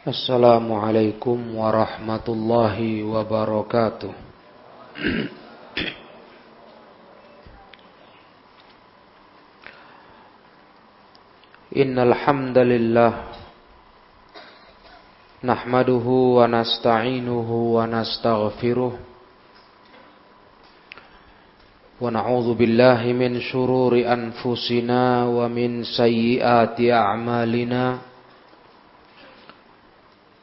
Assalamualaikum warahmatullahi wabarakatuh. Innal hamdalillah wa nasta'inuhu wa nastaghfiruh wa na'udzu billahi min shururi anfusina wa min sayyiati a'malina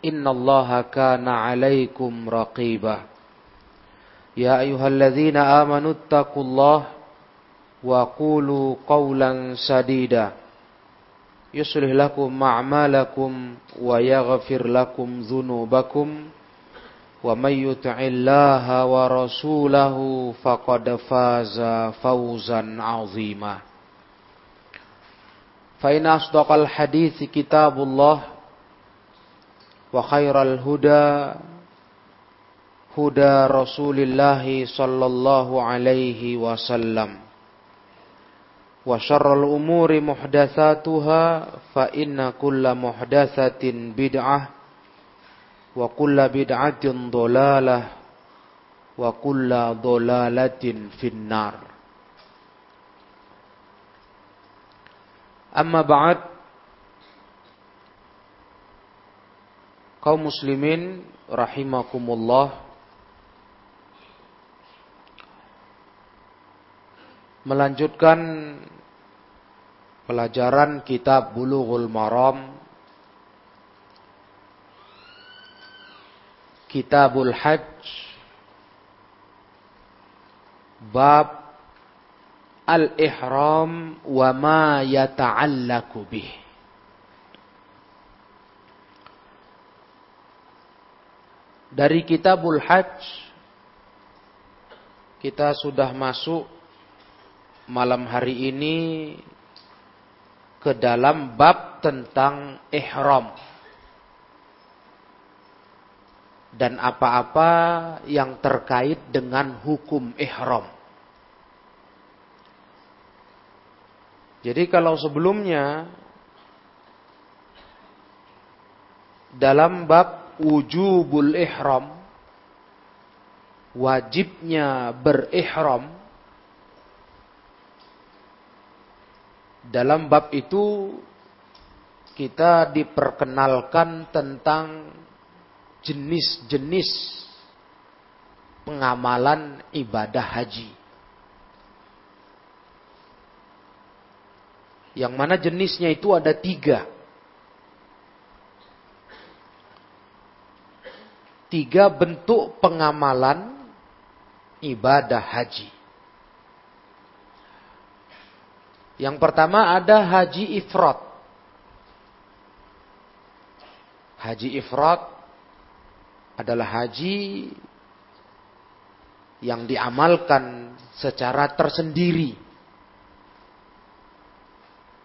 innallaha kana 'alaikum raqiba. Ya ayyuhalladzina amanu taqullaha wa qulu qawlan sadida. Yuslih lakum ma'malakum wa yaghfir lakum dhunubakum. Wa may yuti'illaha wa rasulahu faqad faza fawzan 'azima. Fa in asdaqal hadits kitabullah وخير الهدى هدى رسول الله صلى الله عليه وسلم wa syarrul umuri muhdatsatuha fa inna kulla muhdatsatin bid'ah wa kulla bid'atin dhalalah wa kulla dhalalatin kaum muslimin rahimakumullah. Melanjutkan pelajaran kitab Bulughul Maram Kitabul Hajj bab al-ihram wa ma yata'allaku bih Dari Kitabul Hajj kita sudah masuk malam hari ini ke dalam bab tentang ihram dan apa-apa yang terkait dengan hukum ihram. Jadi kalau sebelumnya dalam bab wujubul ihram wajibnya berihram Dalam bab itu kita diperkenalkan tentang jenis-jenis pengamalan ibadah haji. Yang mana jenisnya itu ada tiga. Tiga bentuk pengamalan ibadah haji. Yang pertama ada haji ifrat. Haji ifrat adalah haji yang diamalkan secara tersendiri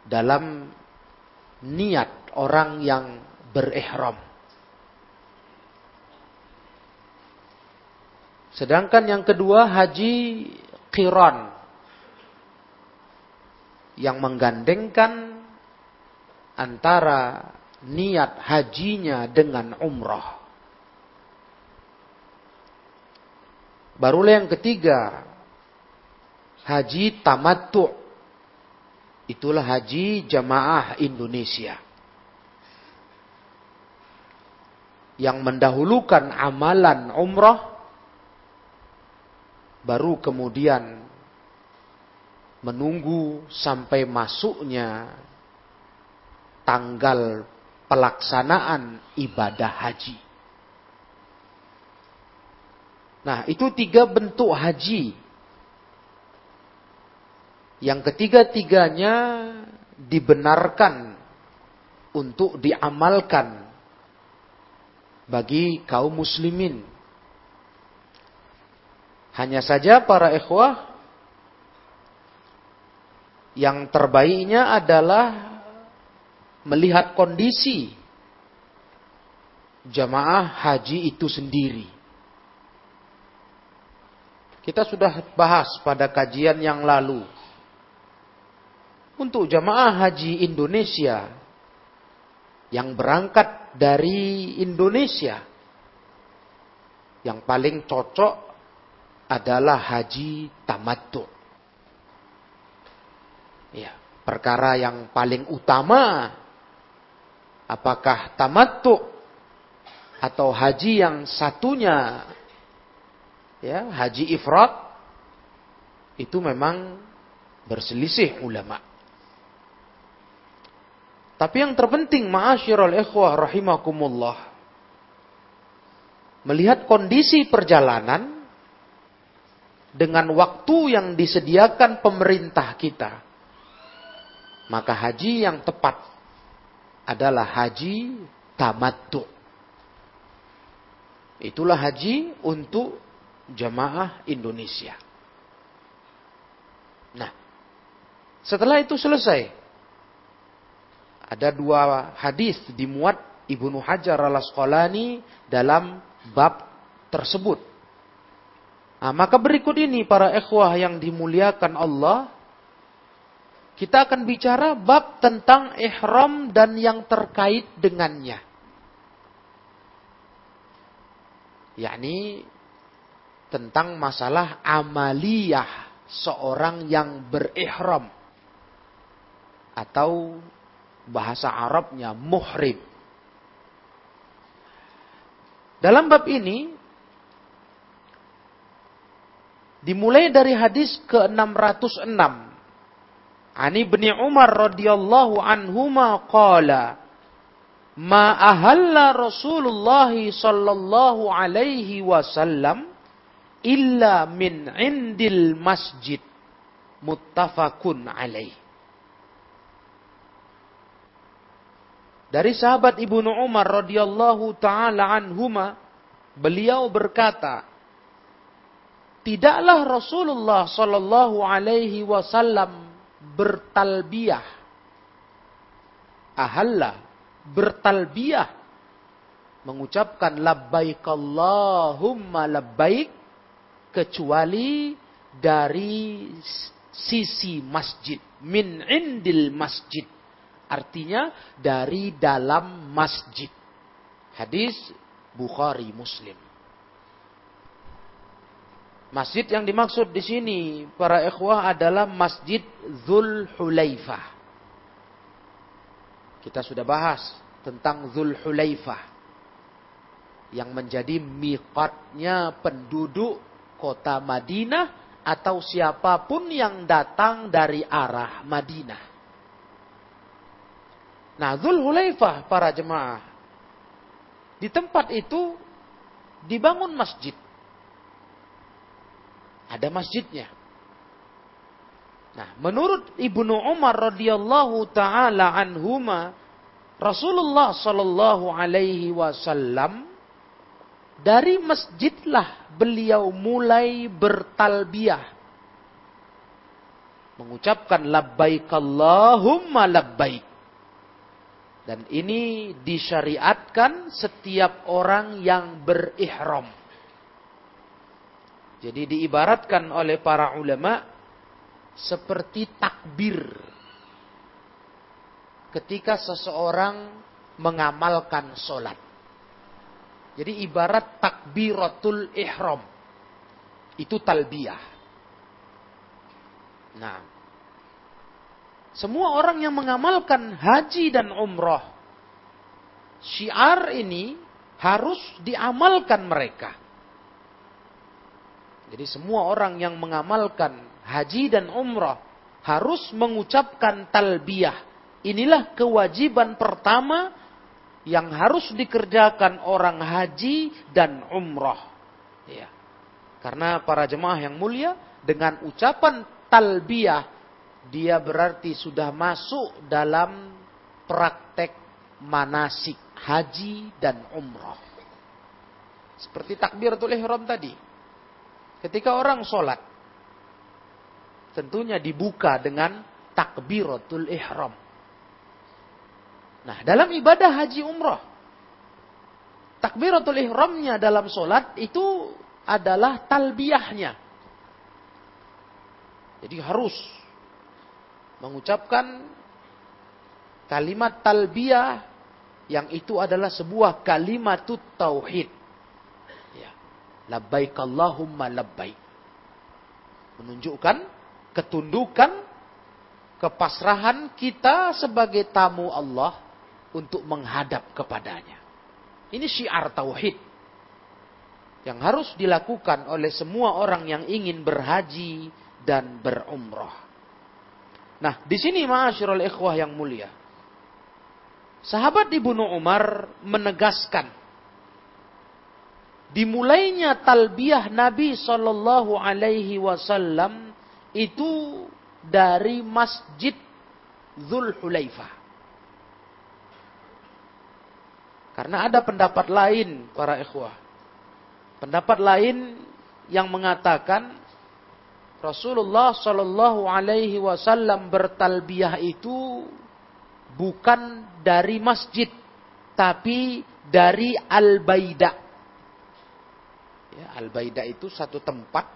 dalam niat orang yang berihram. Sedangkan yang kedua haji qiran yang menggandengkan antara niat hajinya dengan umrah. Barulah yang ketiga, haji tamattu. Itulah haji jamaah Indonesia. yang mendahulukan amalan umrah baru kemudian menunggu sampai masuknya tanggal pelaksanaan ibadah haji. Nah, itu tiga bentuk haji. Yang ketiga-tiganya dibenarkan untuk diamalkan bagi kaum muslimin. Hanya saja para ikhwah yang terbaiknya adalah melihat kondisi jamaah haji itu sendiri. Kita sudah bahas pada kajian yang lalu. Untuk jamaah haji Indonesia yang berangkat dari Indonesia. Yang paling cocok adalah haji tamattu. Ya, perkara yang paling utama apakah tamattu atau haji yang satunya ya, haji ifrat itu memang berselisih ulama. Tapi yang terpenting ma'asyiral ikhwah rahimakumullah. Melihat kondisi perjalanan dengan waktu yang disediakan pemerintah kita. Maka haji yang tepat adalah haji tamattu. Itulah haji untuk jamaah Indonesia. Nah, setelah itu selesai ada dua hadis dimuat Ibnu Hajar al Asqalani dalam bab tersebut. Nah, maka berikut ini para ikhwah yang dimuliakan Allah, kita akan bicara bab tentang ihram dan yang terkait dengannya. yakni tentang masalah amaliyah seorang yang berihram atau bahasa Arabnya muhrim. Dalam bab ini dimulai dari hadis ke-606. Ani bin Umar radhiyallahu anhuma qala ma ahalla Rasulullah sallallahu alaihi wasallam illa min indil masjid muttafaqun alaihi Dari sahabat Ibnu Umar radhiyallahu taala anhuma, beliau berkata, tidaklah Rasulullah sallallahu alaihi wasallam bertalbiyah. Ahalla bertalbiyah mengucapkan labbaik Allahumma labbaik kecuali dari sisi masjid min indil masjid Artinya dari dalam masjid. Hadis Bukhari Muslim. Masjid yang dimaksud di sini para ikhwah adalah Masjid Zul Hulaifah. Kita sudah bahas tentang Zul Hulaifah yang menjadi miqatnya penduduk kota Madinah atau siapa pun yang datang dari arah Madinah. Nah, Dhul Hulaifah para jemaah. Di tempat itu dibangun masjid. Ada masjidnya. Nah, menurut Ibnu Umar radhiyallahu taala anhuma, Rasulullah sallallahu alaihi wasallam dari masjidlah beliau mulai bertalbiyah mengucapkan labbaik Allahumma labbaik dan ini disyariatkan setiap orang yang berihram. Jadi diibaratkan oleh para ulama seperti takbir. Ketika seseorang mengamalkan solat. Jadi ibarat takbiratul ihram. Itu talbiyah. Nah, semua orang yang mengamalkan haji dan umroh. Syiar ini harus diamalkan mereka. Jadi semua orang yang mengamalkan haji dan umrah harus mengucapkan talbiyah. Inilah kewajiban pertama yang harus dikerjakan orang haji dan umrah. Ya. Karena para jemaah yang mulia dengan ucapan talbiyah dia berarti sudah masuk dalam praktek manasik haji dan umrah. Seperti takbiratul ihram tadi. Ketika orang sholat, tentunya dibuka dengan takbiratul ihram. Nah, dalam ibadah haji umrah, takbiratul ihramnya dalam sholat itu adalah talbiyahnya. Jadi harus mengucapkan kalimat talbiyah yang itu adalah sebuah kalimat tauhid. Labbaik Allahumma labbaik. Menunjukkan ketundukan, kepasrahan kita sebagai tamu Allah untuk menghadap kepadanya. Ini syiar tauhid yang harus dilakukan oleh semua orang yang ingin berhaji dan berumrah. Nah, di sini ma'asyiral ikhwah yang mulia. Sahabat Ibnu Umar menegaskan dimulainya talbiyah Nabi Shallallahu Alaihi Wasallam itu dari Masjid Zul Hulaifah. Karena ada pendapat lain para ikhwah. Pendapat lain yang mengatakan Rasulullah Shallallahu Alaihi Wasallam bertalbiyah itu bukan dari masjid, tapi dari Al-Baida. Ya, Al-Baida itu satu tempat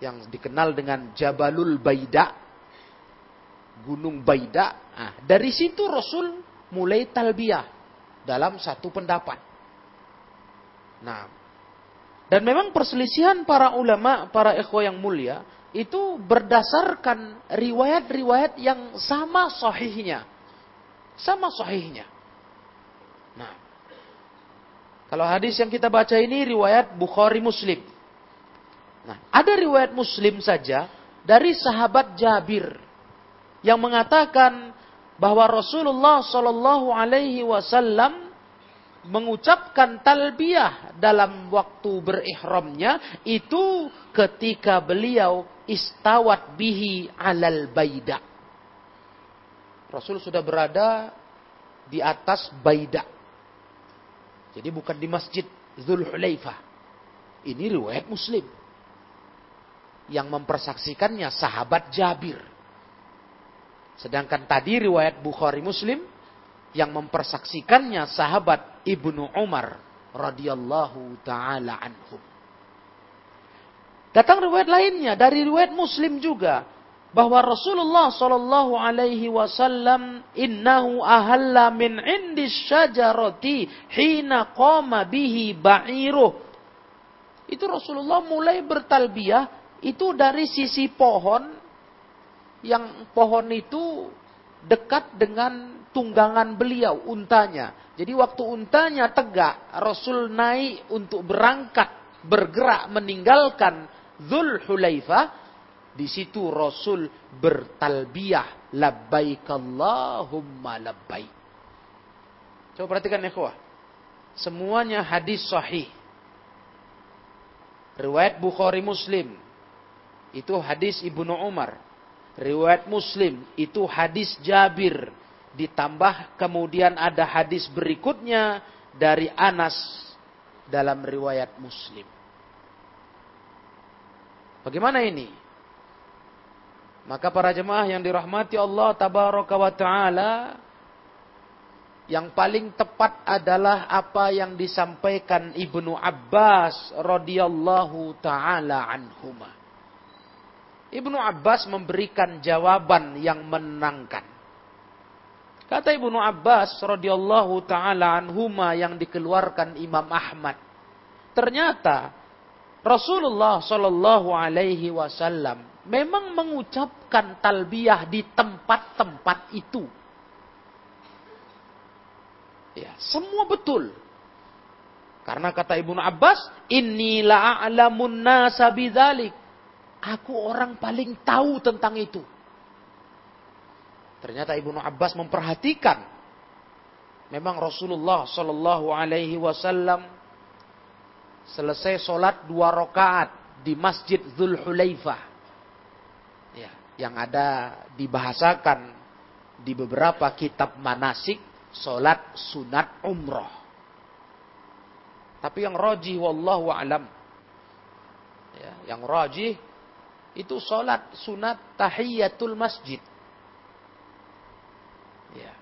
yang dikenal dengan Jabalul Baida, Gunung Baida. Nah, dari situ Rasul mulai talbiyah dalam satu pendapat. Nah, dan memang perselisihan para ulama, para ikhwah yang mulia, itu berdasarkan riwayat-riwayat yang sama sahihnya. Sama sahihnya. Kalau hadis yang kita baca ini riwayat Bukhari Muslim. Nah, ada riwayat Muslim saja dari sahabat Jabir yang mengatakan bahwa Rasulullah Shallallahu Alaihi Wasallam mengucapkan talbiyah dalam waktu berihramnya itu ketika beliau istawat bihi alal baida. Rasul sudah berada di atas baida. Jadi bukan di masjid Zul Hulaifah. Ini riwayat Muslim. Yang mempersaksikannya sahabat Jabir. Sedangkan tadi riwayat Bukhari Muslim yang mempersaksikannya sahabat Ibnu Umar radhiyallahu taala anhum. Datang riwayat lainnya dari riwayat Muslim juga bahwa Rasulullah Shallallahu Alaihi Wasallam innahu ahalla min indi syajarati hina qama bihi ba'iruh. Itu Rasulullah mulai bertalbiyah itu dari sisi pohon yang pohon itu dekat dengan tunggangan beliau untanya. Jadi waktu untanya tegak, Rasul naik untuk berangkat, bergerak meninggalkan Zul Hulaifah di situ Rasul bertalbiyah labbaik Allahumma labbaik. Coba perhatikan ya Semuanya hadis sahih. Riwayat Bukhari Muslim. Itu hadis Ibnu Umar. Riwayat Muslim itu hadis Jabir. Ditambah kemudian ada hadis berikutnya dari Anas dalam riwayat Muslim. Bagaimana ini? Maka para jemaah yang dirahmati Allah tabaraka wa taala yang paling tepat adalah apa yang disampaikan Ibnu Abbas radhiyallahu taala anhuma. Ibnu Abbas memberikan jawaban yang menenangkan. Kata Ibnu Abbas radhiyallahu taala anhuma yang dikeluarkan Imam Ahmad. Ternyata Rasulullah Shallallahu alaihi wasallam memang mengucapkan talbiyah di tempat-tempat itu. Ya, semua betul. Karena kata Ibnu Abbas, inilah a'lamun nasa bidzalik. Aku orang paling tahu tentang itu. Ternyata Ibnu Abbas memperhatikan memang Rasulullah Shallallahu alaihi wasallam selesai sholat dua rakaat di Masjid. Ya, yang ada dibahasakan di beberapa kitab manasik sholat sunat umroh. Tapi yang rajih wallahu alam. Ya, yang rajih itu sholat sunat tahiyatul masjid. Ya.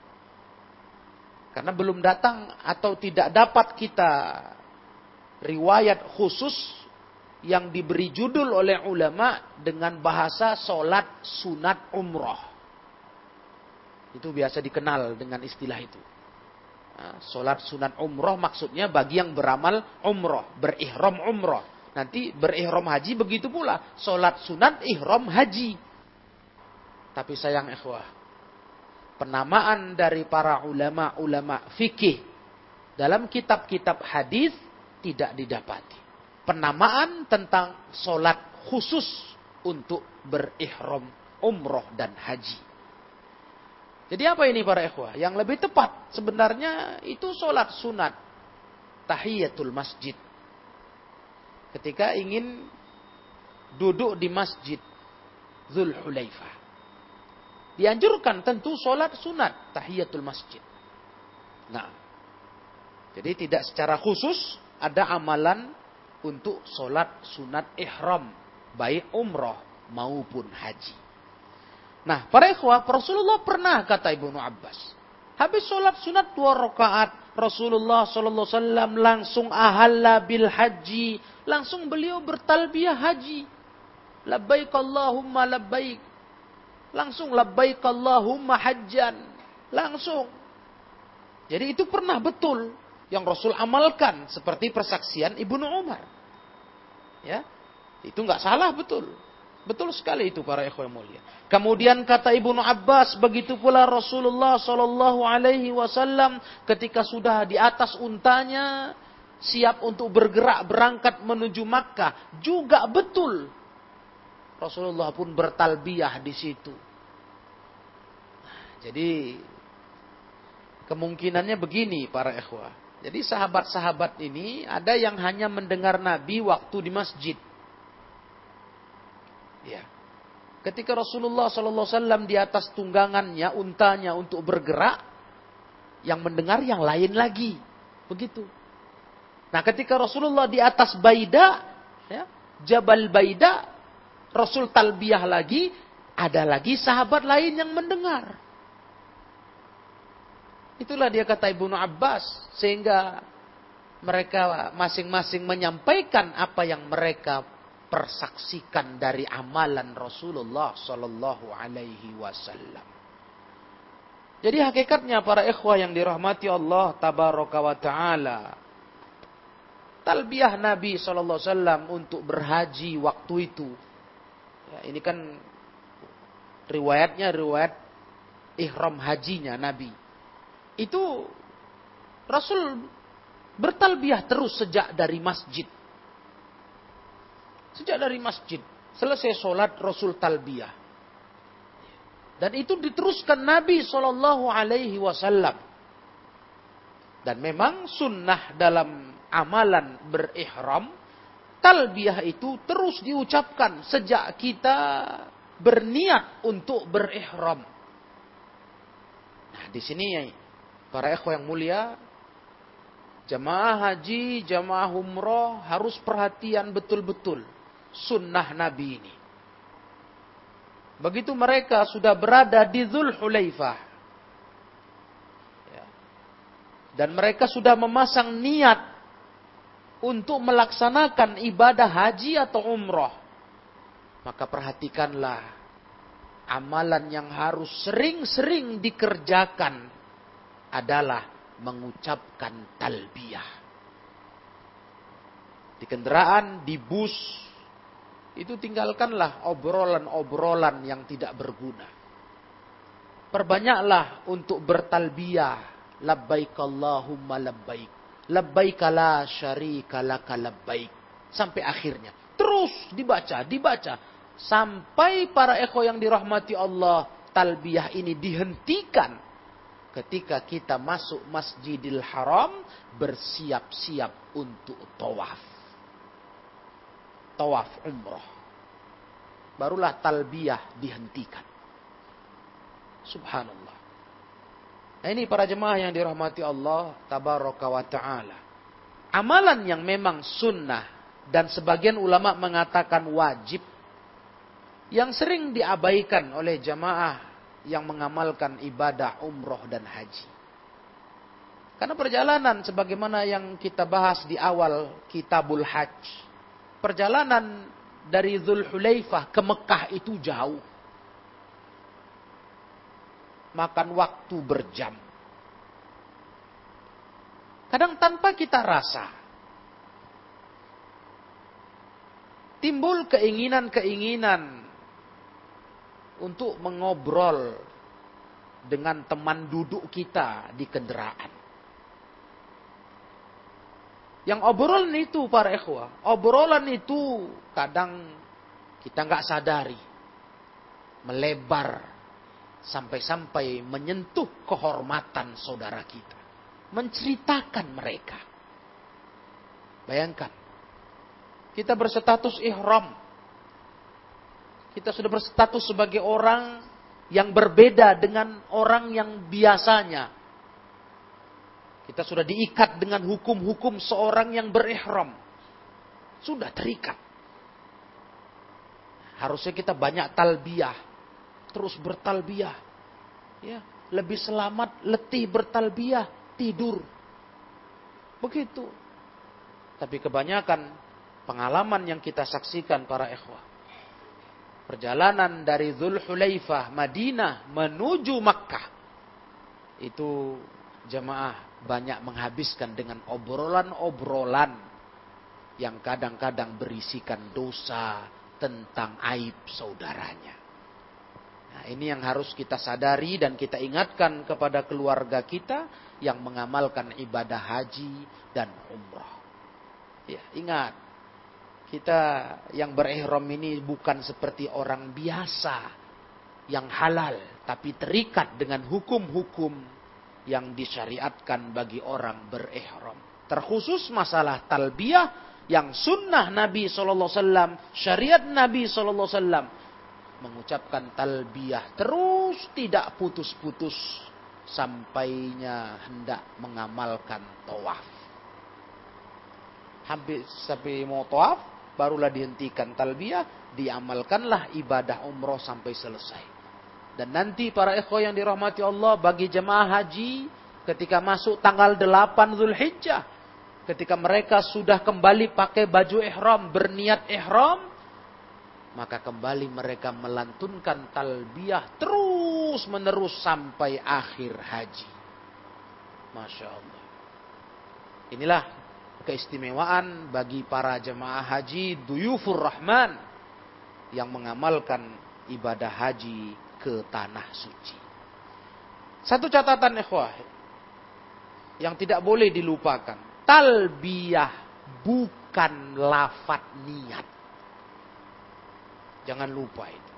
Karena belum datang atau tidak dapat kita riwayat khusus yang diberi judul oleh ulama dengan bahasa sholat sunat umroh. Itu biasa dikenal dengan istilah itu. Nah, sholat sunat umroh maksudnya bagi yang beramal umroh, berihram umroh. Nanti berihram haji begitu pula. Sholat sunat ihram haji. Tapi sayang ikhwah. Penamaan dari para ulama-ulama fikih. Dalam kitab-kitab hadis tidak didapati. Penamaan tentang sholat khusus untuk berihram umroh dan haji. Jadi apa ini para ikhwah? Yang lebih tepat sebenarnya itu sholat sunat. Tahiyatul masjid. Ketika ingin duduk di masjid Zulhulaifah. Dianjurkan tentu sholat sunat tahiyatul masjid. Nah, jadi tidak secara khusus ada amalan untuk sholat sunat ihram. Baik umroh maupun haji. Nah, para ikhwah, Rasulullah pernah kata Ibnu Abbas. Habis sholat sunat dua rakaat, Rasulullah Sallallahu Wasallam langsung ahalla bil haji, langsung beliau bertalbiyah haji. Labbaik Allahumma labbaik. Langsung labbaik Allahumma hajjan. Langsung. Jadi itu pernah betul yang Rasul amalkan seperti persaksian Ibnu Umar. Ya. Itu nggak salah betul. Betul sekali itu para ikhwan mulia. Kemudian kata Ibnu Abbas, begitu pula Rasulullah Shallallahu Alaihi Wasallam ketika sudah di atas untanya siap untuk bergerak berangkat menuju Makkah juga betul. Rasulullah pun bertalbiyah di situ. Jadi kemungkinannya begini para ikhwah. Jadi sahabat-sahabat ini ada yang hanya mendengar Nabi waktu di masjid. Ya. Ketika Rasulullah SAW di atas tunggangannya, untanya untuk bergerak, yang mendengar yang lain lagi. Begitu. Nah ketika Rasulullah di atas Baida, ya, Jabal Baida, Rasul talbiyah lagi, ada lagi sahabat lain yang mendengar. Itulah dia kata Ibnu Abbas. Sehingga mereka masing-masing menyampaikan apa yang mereka persaksikan dari amalan Rasulullah Sallallahu Alaihi Wasallam. Jadi hakikatnya para ikhwah yang dirahmati Allah Tabaraka wa Ta'ala. Talbiyah Nabi Wasallam untuk berhaji waktu itu. Ya, ini kan riwayatnya riwayat ihram hajinya Nabi. Itu Rasul bertalbiyah terus sejak dari masjid Sejak dari masjid. Selesai sholat Rasul talbiyah. Dan itu diteruskan Nabi Wasallam. Dan memang sunnah dalam amalan berihram, talbiyah itu terus diucapkan sejak kita berniat untuk berihram. Nah, di sini para ikhwah yang mulia, jamaah haji, jamaah umroh harus perhatian betul-betul sunnah Nabi ini. Begitu mereka sudah berada di Zulhulaifah. Ya. Dan mereka sudah memasang niat untuk melaksanakan ibadah haji atau umroh. Maka perhatikanlah amalan yang harus sering-sering dikerjakan adalah mengucapkan talbiyah. Di kendaraan, di bus, itu tinggalkanlah obrolan-obrolan yang tidak berguna. Perbanyaklah untuk bertalbiyah. Labbaik Allahumma labbaik. Labbaik la syarika laka labbaik. Sampai akhirnya. Terus dibaca, dibaca. Sampai para ekho yang dirahmati Allah, talbiyah ini dihentikan. Ketika kita masuk Masjidil Haram, bersiap-siap untuk tawaf. Tawaf umroh. Barulah talbiyah dihentikan. Subhanallah. Nah ini para jemaah yang dirahmati Allah tabaraka wa ta'ala. Amalan yang memang sunnah dan sebagian ulama mengatakan wajib yang sering diabaikan oleh jamaah yang mengamalkan ibadah umroh dan haji. Karena perjalanan sebagaimana yang kita bahas di awal kitabul hajj. Perjalanan dari Zulhulaifah ke Mekah itu jauh. Makan waktu berjam. Kadang tanpa kita rasa. timbul keinginan-keinginan untuk mengobrol dengan teman duduk kita di kendaraan. Yang obrolan itu para ikhwah, obrolan itu kadang kita nggak sadari melebar sampai-sampai menyentuh kehormatan saudara kita, menceritakan mereka. Bayangkan, kita berstatus ihram. Kita sudah berstatus sebagai orang yang berbeda dengan orang yang biasanya. Kita sudah diikat dengan hukum-hukum seorang yang berihram. Sudah terikat. Harusnya kita banyak talbiyah. Terus bertalbiyah. Ya, lebih selamat letih bertalbiyah, tidur. Begitu. Tapi kebanyakan pengalaman yang kita saksikan para ikhwah. Perjalanan dari Zulhulaifah, Madinah menuju Makkah. Itu jemaah banyak menghabiskan dengan obrolan-obrolan yang kadang-kadang berisikan dosa tentang aib saudaranya. Nah, ini yang harus kita sadari dan kita ingatkan kepada keluarga kita yang mengamalkan ibadah haji dan umrah. Ya, ingat, kita yang berihram ini bukan seperti orang biasa yang halal, tapi terikat dengan hukum-hukum yang disyariatkan bagi orang berihram. Terkhusus masalah talbiyah yang sunnah Nabi SAW, syariat Nabi SAW mengucapkan talbiyah terus tidak putus-putus sampainya hendak mengamalkan tawaf. Habis sampai mau tawaf, barulah dihentikan talbiyah, diamalkanlah ibadah umroh sampai selesai. Dan nanti para ikhwah yang dirahmati Allah bagi jemaah haji ketika masuk tanggal 8 Zulhijjah, ketika mereka sudah kembali pakai baju ihram, berniat ihram, maka kembali mereka melantunkan talbiyah terus menerus sampai akhir haji. Masya Allah. Inilah keistimewaan bagi para jemaah haji duyufur rahman yang mengamalkan ibadah haji ke tanah suci. Satu catatan ikhwah yang tidak boleh dilupakan. Talbiyah bukan lafat niat. Jangan lupa itu.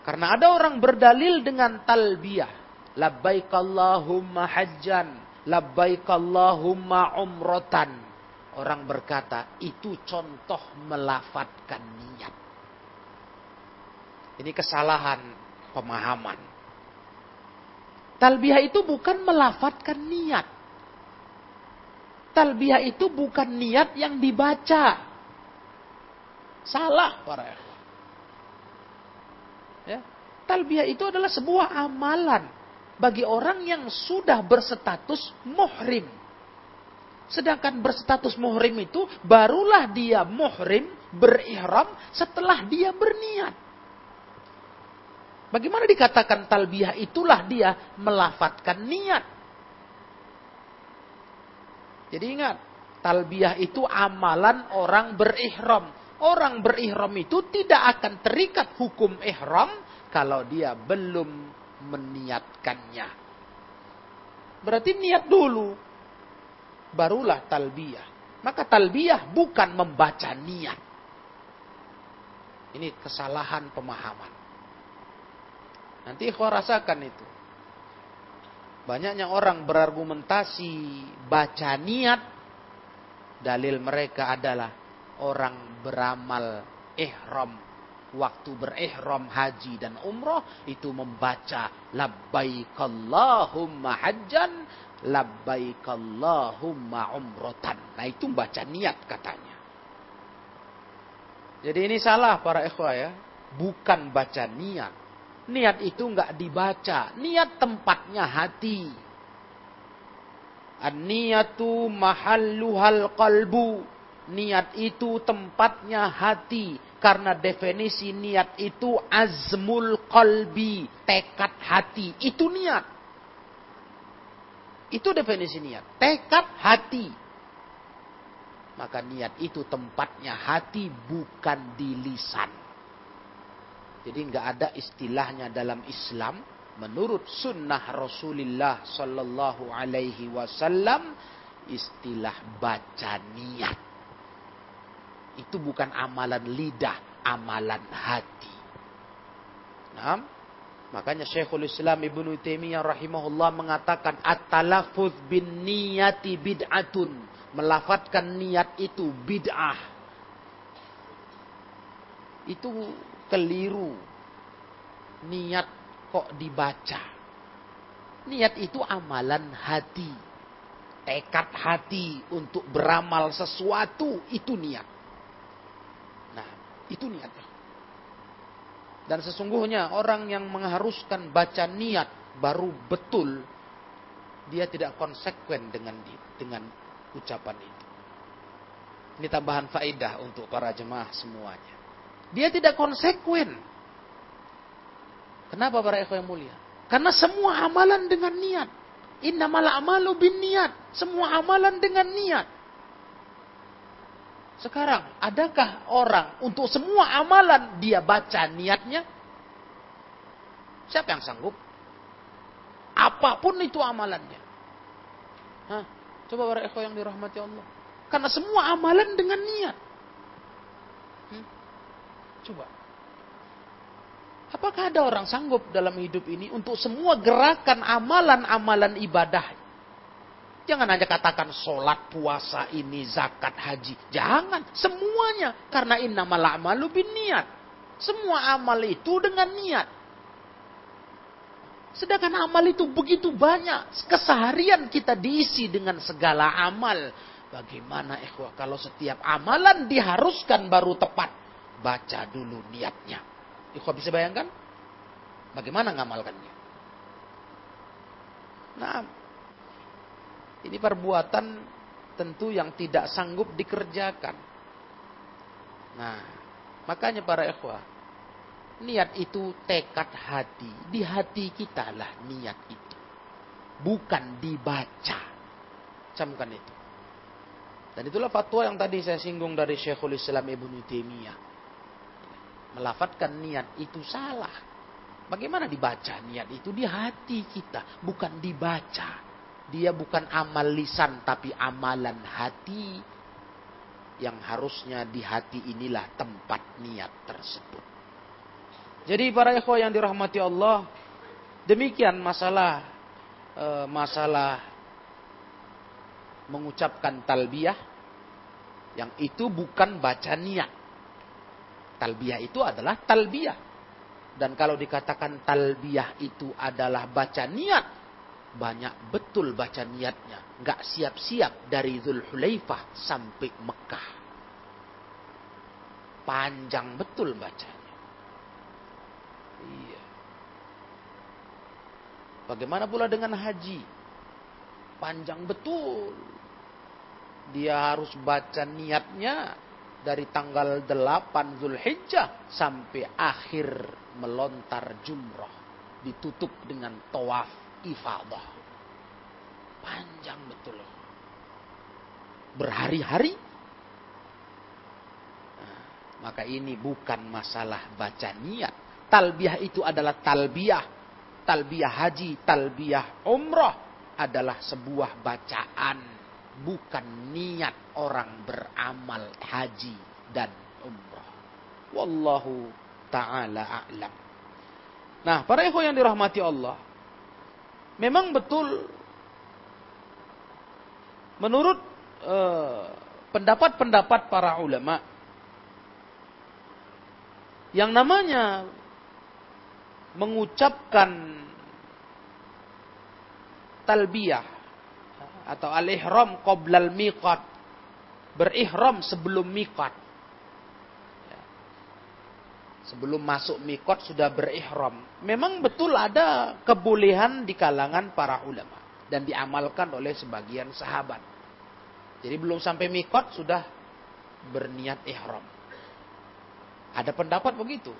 Karena ada orang berdalil dengan talbiyah. Labbaik Allahumma hajjan labbaik Allahumma umrotan. Orang berkata, itu contoh melafatkan niat. Ini kesalahan pemahaman. Talbiyah itu bukan melafatkan niat. Talbiyah itu bukan niat yang dibaca. Salah para Ya. Talbiyah itu adalah sebuah amalan bagi orang yang sudah berstatus muhrim. Sedangkan berstatus muhrim itu barulah dia muhrim berihram setelah dia berniat. Bagaimana dikatakan talbiyah itulah dia melafatkan niat. Jadi ingat, talbiyah itu amalan orang berihram. Orang berihram itu tidak akan terikat hukum ihram kalau dia belum meniatkannya. Berarti niat dulu. barulah talbiyah. Maka talbiyah bukan membaca niat. Ini kesalahan pemahaman. Nanti ikhwah rasakan itu. Banyaknya orang berargumentasi baca niat. Dalil mereka adalah orang beramal ihram waktu berihram haji dan umroh itu membaca labbaik Allahumma hajjan labbaik Allahumma umrotan. Nah itu baca niat katanya. Jadi ini salah para ikhwah ya. Bukan baca niat. Niat itu enggak dibaca. Niat tempatnya hati. An-niyatu mahalluhal qalbu. Niat itu tempatnya hati. Karena definisi niat itu azmul qalbi. Tekad hati. Itu niat. Itu definisi niat. Tekad hati. Maka niat itu tempatnya hati bukan di lisan. Jadi nggak ada istilahnya dalam Islam menurut sunnah Rasulullah Sallallahu Alaihi Wasallam istilah baca niat. Itu bukan amalan lidah, amalan hati. Nah, makanya Syekhul Islam Ibnu Taimiyah rahimahullah mengatakan at-talaffuz bin niyati bid'atun. Melafatkan niat itu bid'ah. Itu keliru. Niat kok dibaca. Niat itu amalan hati. Tekad hati untuk beramal sesuatu itu niat. Itu niat. Dan sesungguhnya orang yang mengharuskan baca niat baru betul dia tidak konsekuen dengan dengan ucapan itu. Ini tambahan faedah untuk para jemaah semuanya. Dia tidak konsekuen. Kenapa para ikhwan mulia? Karena semua amalan dengan niat. Innamal amalu bin niat. Semua amalan dengan niat. Sekarang, adakah orang untuk semua amalan dia baca niatnya? Siapa yang sanggup? Apa pun itu amalannya. Hah? Coba para ikhwan yang dirahmati Allah. Karena semua amalan dengan niat. Hmm? Coba. Apakah ada orang sanggup dalam hidup ini untuk semua gerakan amalan-amalan ibadah Jangan hanya katakan sholat, puasa, ini, zakat, haji. Jangan. Semuanya. Karena innamal a'malu bin niat. Semua amal itu dengan niat. Sedangkan amal itu begitu banyak. Keseharian kita diisi dengan segala amal. Bagaimana ikhwah kalau setiap amalan diharuskan baru tepat. Baca dulu niatnya. Ikhwah bisa bayangkan? Bagaimana ngamalkannya? Nah, ini perbuatan tentu yang tidak sanggup dikerjakan. Nah, makanya para ikhwah, niat itu tekad hati. Di hati kita lah niat itu. Bukan dibaca. Camkan itu. Dan itulah fatwa yang tadi saya singgung dari Syekhul Islam Ibnu Taimiyah. Melafatkan niat itu salah. Bagaimana dibaca niat itu di hati kita, bukan dibaca. Dia bukan amal lisan tapi amalan hati yang harusnya di hati inilah tempat niat tersebut. Jadi para ikhwah yang dirahmati Allah, demikian masalah e, masalah mengucapkan talbiyah yang itu bukan baca niat. Talbiyah itu adalah talbiyah. Dan kalau dikatakan talbiyah itu adalah baca niat, banyak betul baca niatnya. Nggak siap-siap dari Zulhulaifah sampai Mekah. Panjang betul bacanya. Iya. Bagaimana pula dengan haji? Panjang betul. Dia harus baca niatnya dari tanggal 8 Zulhijjah sampai akhir melontar jumrah. Ditutup dengan tawaf ifadah. Panjang betul. Berhari-hari. Nah, maka ini bukan masalah baca niat. Talbiah itu adalah talbiah. Talbiah haji, talbiah umrah adalah sebuah bacaan. bukan niat orang beramal haji dan umrah. Wallahu taala a'lam. Nah, para ikhwan yang dirahmati Allah, memang betul menurut eh, pendapat-pendapat para ulama yang namanya mengucapkan talbiyah atau al-ihram qoblal miqat. Berihram sebelum miqat. Sebelum masuk miqat sudah berihram. Memang betul ada kebolehan di kalangan para ulama dan diamalkan oleh sebagian sahabat. Jadi belum sampai miqat sudah berniat ihram. Ada pendapat begitu.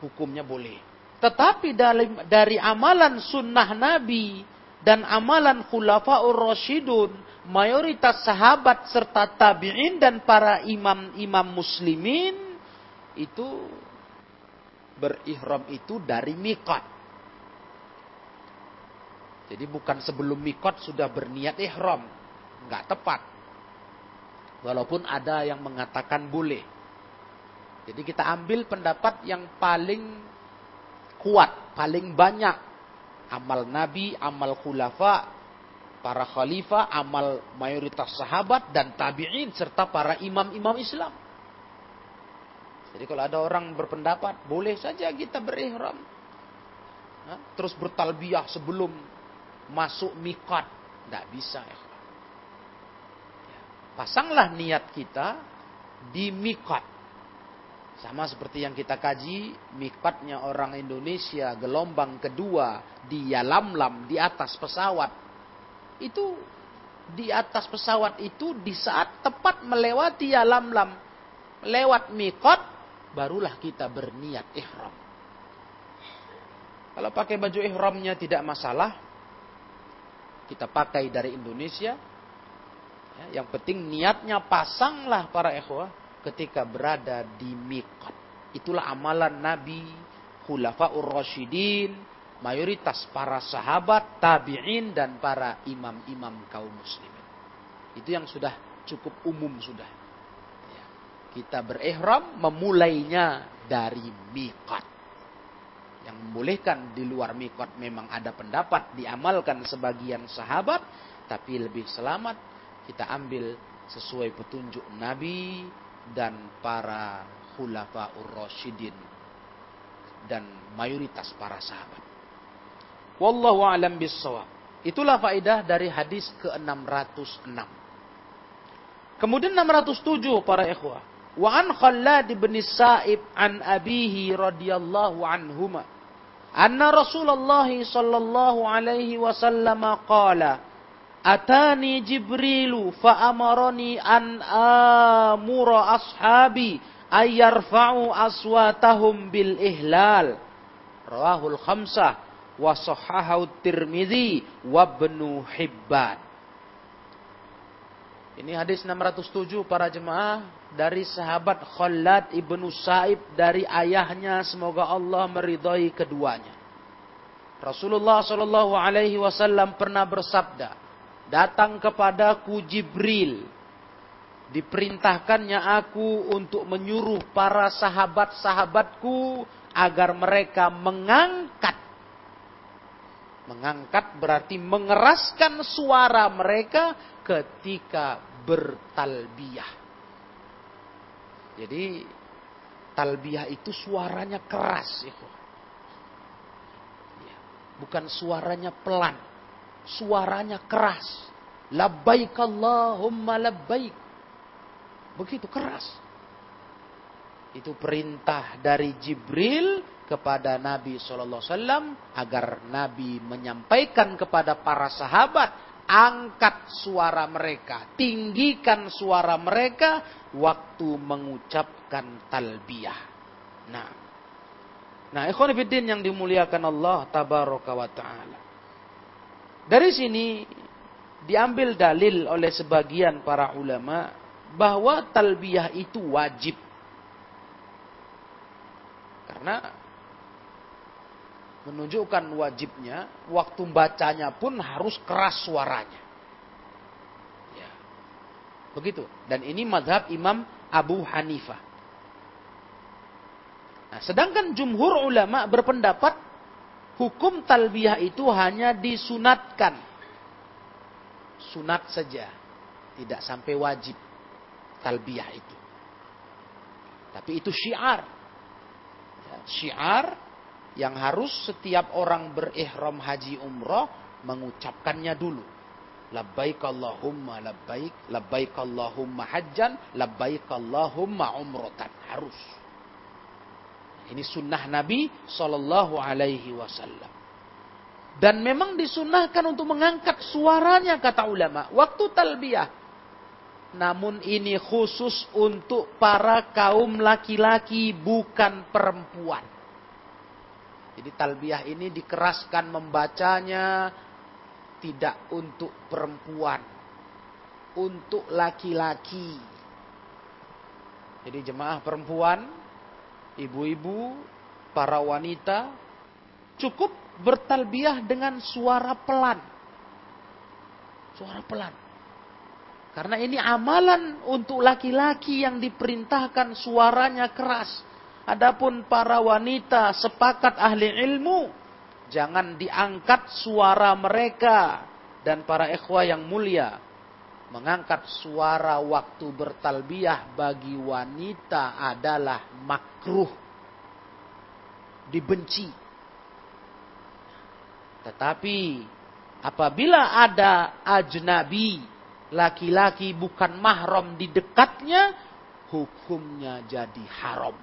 Hukumnya boleh. Tetapi dari, dari amalan sunnah Nabi dan amalan khulafaur rasyidun, mayoritas sahabat serta tabi'in dan para imam-imam muslimin itu berihram itu dari mikot. Jadi bukan sebelum mikot sudah berniat ihram. Enggak tepat. Walaupun ada yang mengatakan boleh. Jadi kita ambil pendapat yang paling kuat, paling banyak amal nabi, amal khulafa, para khalifah, amal mayoritas sahabat dan tabi'in serta para imam-imam Islam. Jadi kalau ada orang berpendapat, boleh saja kita berihram. Terus bertalbiyah sebelum masuk mikat. Tidak bisa. Ya. Pasanglah niat kita di mikat. Sama seperti yang kita kaji, mikatnya orang Indonesia gelombang kedua di Yalamlam di atas pesawat. Itu di atas pesawat itu di saat tepat melewati Yalamlam, lewat mikot, barulah kita berniat ihram. Kalau pakai baju ihramnya tidak masalah, kita pakai dari Indonesia. Ya, yang penting niatnya pasanglah para ikhwah ketika berada di miqat. Itulah amalan Nabi, Khulafaur Rasyidin, mayoritas para sahabat, tabi'in dan para imam-imam kaum muslimin. Itu yang sudah cukup umum sudah. Kita berihram memulainya dari miqat. Yang membolehkan di luar miqat memang ada pendapat diamalkan sebagian sahabat, tapi lebih selamat kita ambil sesuai petunjuk Nabi dan para khulafaur rasyidin dan mayoritas para sahabat. Wallahu a'lam bissawab. Itulah faedah dari hadis ke-606. Kemudian 607 para ikhwah. Wa an Khallad bin Sa'ib an abihi radhiyallahu anhuma. Anna Rasulullah sallallahu alaihi wasallam qala Atani Jibrilu fa'amarani an amura ashabi ayyarfa'u aswatahum bil ihlal. Rawahul khamsah wa sahahahu Tirmidzi wa Ibnu Hibban. Ini hadis 607 para jemaah dari sahabat Khalad ibnu Sa'ib dari ayahnya semoga Allah meridhai keduanya. Rasulullah Shallallahu Alaihi Wasallam pernah bersabda, datang kepadaku Jibril. Diperintahkannya aku untuk menyuruh para sahabat-sahabatku agar mereka mengangkat. Mengangkat berarti mengeraskan suara mereka ketika bertalbiyah. Jadi talbiyah itu suaranya keras. Ya. Bukan suaranya pelan suaranya keras. Labbaik Allahumma labbaik. Begitu keras. Itu perintah dari Jibril kepada Nabi Wasallam agar Nabi menyampaikan kepada para sahabat angkat suara mereka, tinggikan suara mereka waktu mengucapkan talbiyah. Nah, nah ikhwan yang dimuliakan Allah tabaraka wa taala. Dari sini diambil dalil oleh sebagian para ulama bahwa talbiyah itu wajib. Karena menunjukkan wajibnya, waktu bacanya pun harus keras suaranya. Begitu. Dan ini madhab Imam Abu Hanifah. Nah, sedangkan jumhur ulama berpendapat hukum talbiyah itu hanya disunatkan. Sunat saja. Tidak sampai wajib talbiyah itu. Tapi itu syiar. Ya, syiar yang harus setiap orang berihram haji umroh mengucapkannya dulu. Labbaik Allahumma labbaik, labbaik Allahumma hajjan, labbaik Allahumma umrotan. Harus. Ini sunnah Nabi Sallallahu Alaihi Wasallam. Dan memang disunahkan untuk mengangkat suaranya kata ulama. Waktu talbiyah. Namun ini khusus untuk para kaum laki-laki bukan perempuan. Jadi talbiyah ini dikeraskan membacanya tidak untuk perempuan, untuk laki-laki. Jadi jemaah perempuan, ibu-ibu, para wanita cukup bertalbiyah dengan suara pelan. Suara pelan. Karena ini amalan untuk laki-laki yang diperintahkan suaranya keras. Adapun para wanita sepakat ahli ilmu Jangan diangkat suara mereka. Dan para ikhwah yang mulia mengangkat suara waktu bertalbiyah bagi wanita adalah makruh dibenci. Tetapi apabila ada ajnabi laki-laki bukan mahram di dekatnya hukumnya jadi haram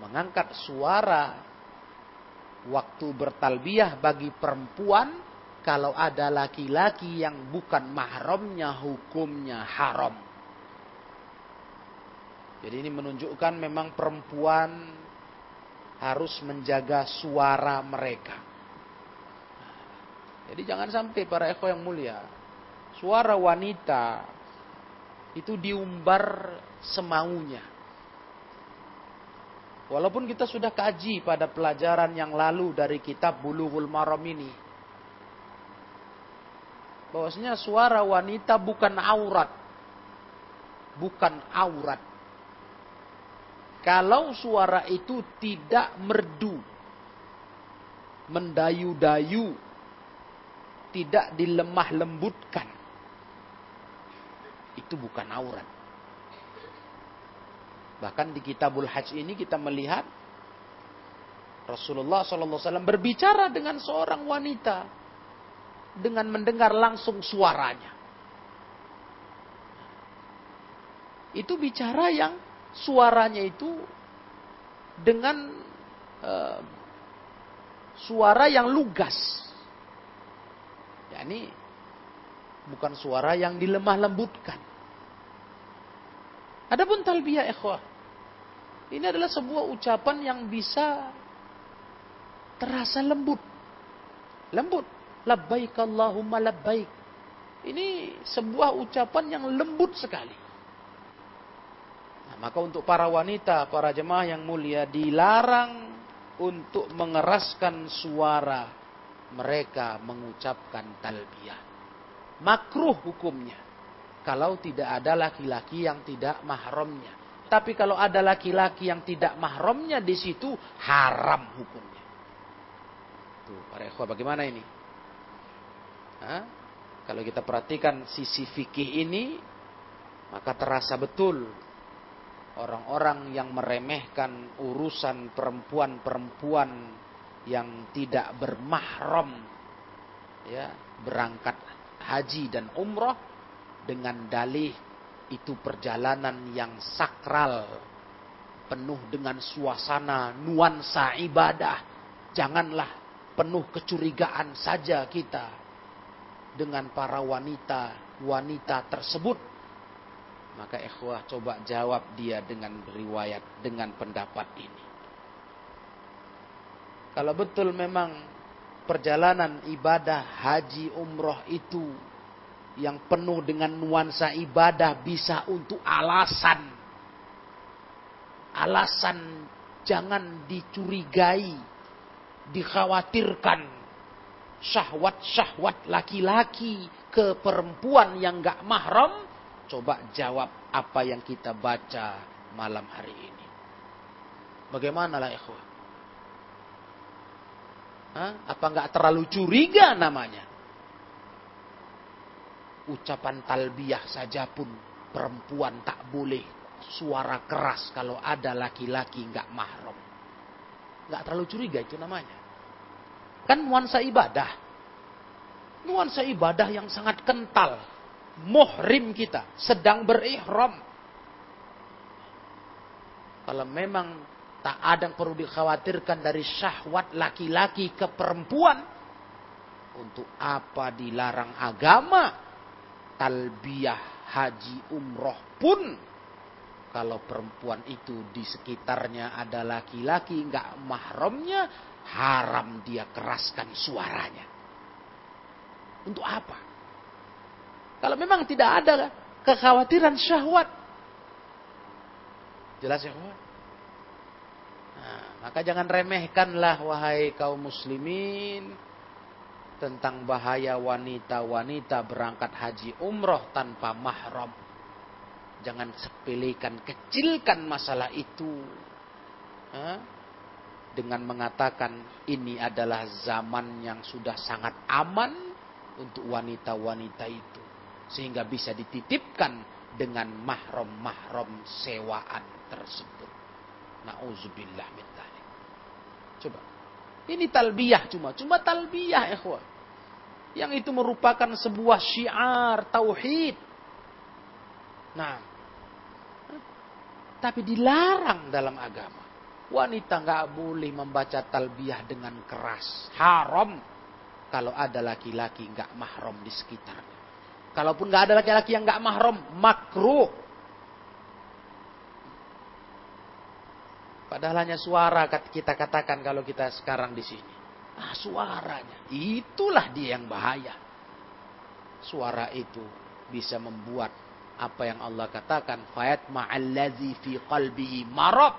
mengangkat suara waktu bertalbiyah bagi perempuan kalau ada laki-laki yang bukan mahramnya hukumnya haram. Jadi ini menunjukkan memang perempuan harus menjaga suara mereka. Jadi jangan sampai para eko yang mulia, suara wanita itu diumbar semaunya. Walaupun kita sudah kaji pada pelajaran yang lalu dari kitab Bulughul Maram ini. Bahwasanya suara wanita bukan aurat. Bukan aurat. Kalau suara itu tidak merdu. Mendayu-dayu. Tidak dilemah lembutkan. Itu bukan aurat. Bahkan di Kitabul Hajj ini kita melihat Rasulullah SAW berbicara dengan seorang wanita dengan mendengar langsung suaranya. Itu bicara yang suaranya itu dengan uh, suara yang lugas. Ya, ini bukan suara yang dilemah lembutkan. Adapun talbiyah ikhwah ini adalah sebuah ucapan yang bisa terasa lembut. Lembut. Labbaik Allahumma labbaik. Ini sebuah ucapan yang lembut sekali. Nah, maka untuk para wanita, para jemaah yang mulia dilarang untuk mengeraskan suara mereka mengucapkan talbiyah. Makruh hukumnya. Kalau tidak ada laki-laki yang tidak mahramnya. Tapi kalau ada laki-laki yang tidak mahramnya di situ haram hukumnya. Tuh, para ikhwah bagaimana ini? Hah? Kalau kita perhatikan sisi fikih ini, maka terasa betul orang-orang yang meremehkan urusan perempuan-perempuan yang tidak bermahram ya berangkat haji dan umroh dengan dalih itu perjalanan yang sakral, penuh dengan suasana nuansa ibadah. Janganlah penuh kecurigaan saja kita dengan para wanita-wanita tersebut. Maka ikhwah coba jawab dia dengan riwayat, dengan pendapat ini. Kalau betul memang perjalanan ibadah haji umroh itu yang penuh dengan nuansa ibadah bisa untuk alasan. Alasan jangan dicurigai, dikhawatirkan syahwat-syahwat laki-laki ke perempuan yang gak mahram, Coba jawab apa yang kita baca malam hari ini. Bagaimana lah ikhwah? Hah? Apa nggak terlalu curiga namanya? Ucapan talbiyah saja pun perempuan tak boleh suara keras kalau ada laki-laki nggak mahram. Nggak terlalu curiga itu namanya. Kan nuansa ibadah. Nuansa ibadah yang sangat kental. Muhrim kita sedang berihram. Kalau memang tak ada yang perlu dikhawatirkan dari syahwat laki-laki ke perempuan. Untuk apa dilarang agama? Talbiyah haji umroh pun kalau perempuan itu di sekitarnya ada laki-laki nggak mahramnya haram dia keraskan suaranya. Untuk apa? Kalau memang tidak ada kekhawatiran syahwat. Jelas ya nah, maka jangan remehkanlah wahai kaum muslimin tentang bahaya wanita-wanita berangkat haji umroh tanpa mahram. Jangan sepelekan, kecilkan masalah itu. Dengan mengatakan ini adalah zaman yang sudah sangat aman untuk wanita-wanita itu. Sehingga bisa dititipkan dengan mahram-mahram sewaan tersebut. Nauzubillah min Coba. Ini talbiyah cuma, cuma talbiyah ikhwah. Yang itu merupakan sebuah syiar tauhid. Nah, tapi dilarang dalam agama. Wanita nggak boleh membaca talbiyah dengan keras. Haram kalau ada laki-laki nggak mahram di sekitarnya. Kalaupun nggak ada laki-laki yang nggak mahram, makruh. Padahal hanya suara kita katakan kalau kita sekarang di sini. Ah, suaranya. Itulah dia yang bahaya. Suara itu bisa membuat apa yang Allah katakan. Fayat ma'allazi fi qalbihi marab.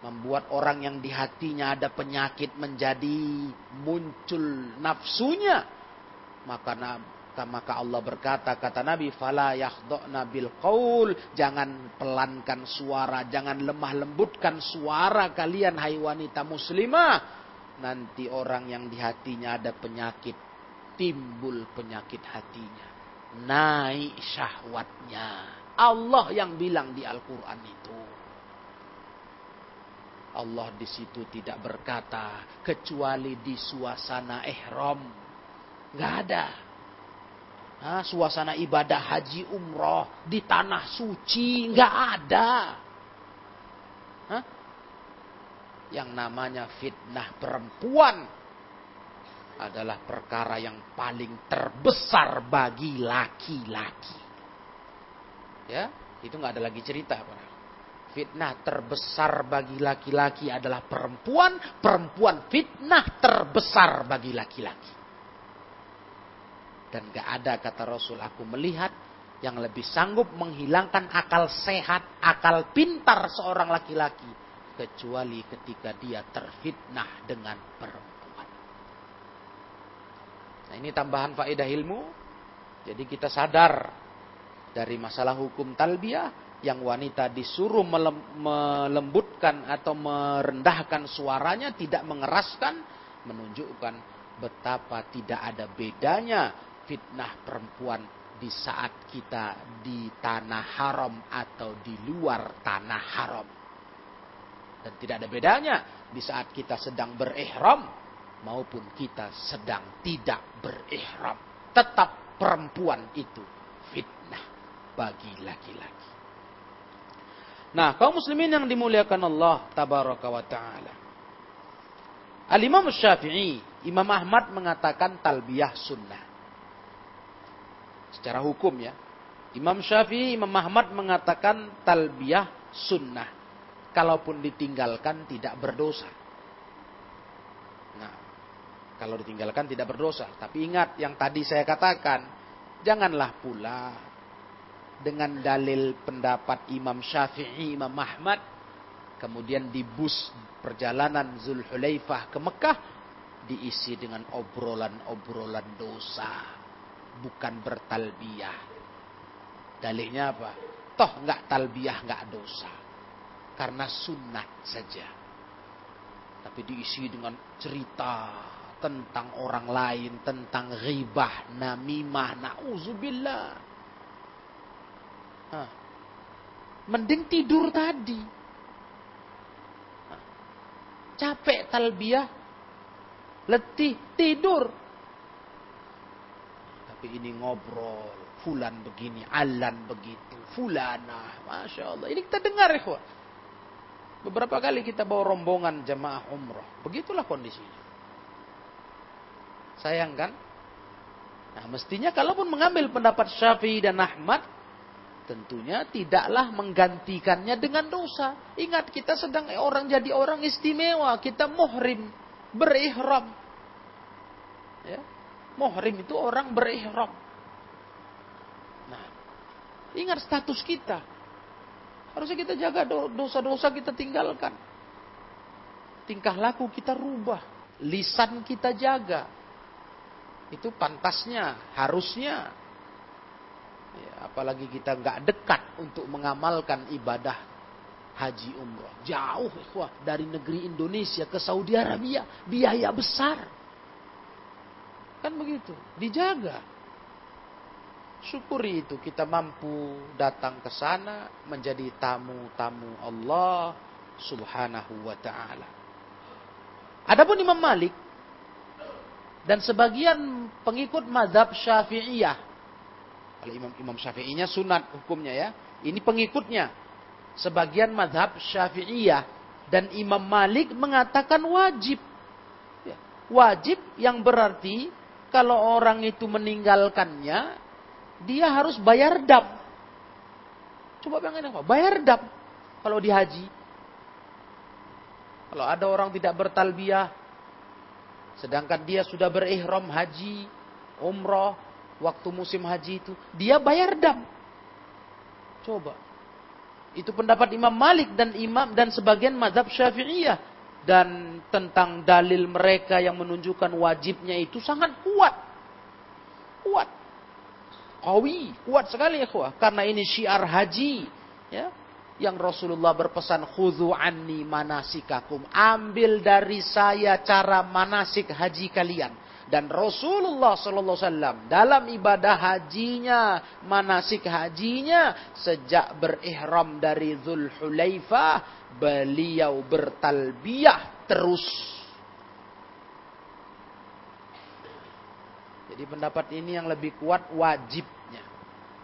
Membuat orang yang di hatinya ada penyakit menjadi muncul nafsunya. Maka maka Allah berkata kata Nabi fala yakhdhna bil qaul jangan pelankan suara jangan lemah lembutkan suara kalian hai wanita muslimah nanti orang yang di hatinya ada penyakit, timbul penyakit hatinya. Naik syahwatnya. Allah yang bilang di Al-Quran itu. Allah di situ tidak berkata kecuali di suasana ihram. Nggak ada. Suasana ibadah haji umroh di tanah suci nggak ada. Hah? Yang namanya fitnah perempuan adalah perkara yang paling terbesar bagi laki-laki. Ya, itu nggak ada lagi cerita. Fitnah terbesar bagi laki-laki adalah perempuan, perempuan fitnah terbesar bagi laki-laki. Dan gak ada kata Rasul aku melihat yang lebih sanggup menghilangkan akal sehat, akal pintar seorang laki-laki kecuali ketika dia terfitnah dengan perempuan. Nah, ini tambahan faedah ilmu. Jadi kita sadar dari masalah hukum talbiyah yang wanita disuruh melembutkan atau merendahkan suaranya, tidak mengeraskan, menunjukkan betapa tidak ada bedanya fitnah perempuan di saat kita di tanah haram atau di luar tanah haram. Dan tidak ada bedanya di saat kita sedang berihram maupun kita sedang tidak berihram. Tetap perempuan itu fitnah bagi laki-laki. Nah, kaum muslimin yang dimuliakan Allah tabaraka wa taala. Al-Imam Syafi'i, Imam Ahmad mengatakan talbiyah sunnah. Secara hukum ya. Imam Syafi'i, Imam Ahmad mengatakan talbiyah sunnah kalaupun ditinggalkan tidak berdosa. Nah, kalau ditinggalkan tidak berdosa. Tapi ingat yang tadi saya katakan, janganlah pula dengan dalil pendapat Imam Syafi'i, Imam Ahmad, kemudian di bus perjalanan Zulhulaifah ke Mekah diisi dengan obrolan-obrolan dosa, bukan bertalbiyah. Dalihnya apa? Toh nggak talbiyah nggak dosa. Karena sunat saja. Tapi diisi dengan cerita tentang orang lain, tentang ghibah, namimah, na'udzubillah. Mending tidur tadi. Capek talbiyah, letih, tidur. Tapi ini ngobrol, fulan begini, alan begitu, fulana, masya Allah. Ini kita dengar ya, Beberapa kali kita bawa rombongan jamaah umroh. Begitulah kondisinya. Sayang kan? Nah mestinya kalaupun mengambil pendapat Syafi'i dan Ahmad, tentunya tidaklah menggantikannya dengan dosa. Ingat kita sedang orang jadi orang istimewa, kita muhrim, berihram. Ya. Muhrim itu orang berihram. Nah, ingat status kita. Harusnya kita jaga dosa-dosa kita tinggalkan. Tingkah laku kita rubah. Lisan kita jaga. Itu pantasnya, harusnya. Ya, apalagi kita nggak dekat untuk mengamalkan ibadah haji umroh. Jauh ikhwah dari negeri Indonesia ke Saudi Arabia. Biaya besar. Kan begitu. Dijaga. Syukuri itu kita mampu datang ke sana menjadi tamu-tamu Allah Subhanahu wa taala. Adapun Imam Malik dan sebagian pengikut mazhab Syafi'iyah. Kalau Imam Imam Syafi'inya sunat hukumnya ya. Ini pengikutnya. Sebagian mazhab Syafi'iyah dan Imam Malik mengatakan wajib. Ya, wajib yang berarti kalau orang itu meninggalkannya dia harus bayar dam. Coba bayangin apa? Bayar dam kalau di haji. Kalau ada orang tidak bertalbiyah, sedangkan dia sudah berihram haji, umroh, waktu musim haji itu, dia bayar dam. Coba. Itu pendapat Imam Malik dan Imam dan sebagian mazhab Syafi'iyah dan tentang dalil mereka yang menunjukkan wajibnya itu sangat kuat. Kuat. Qawi, kuat sekali ya Karena ini syiar haji, ya. Yang Rasulullah berpesan khudhu anni manasikakum. Ambil dari saya cara manasik haji kalian. Dan Rasulullah sallallahu alaihi wasallam dalam ibadah hajinya, manasik hajinya sejak berihram dari Zulhulaifah, beliau bertalbiyah terus Jadi pendapat ini yang lebih kuat wajibnya.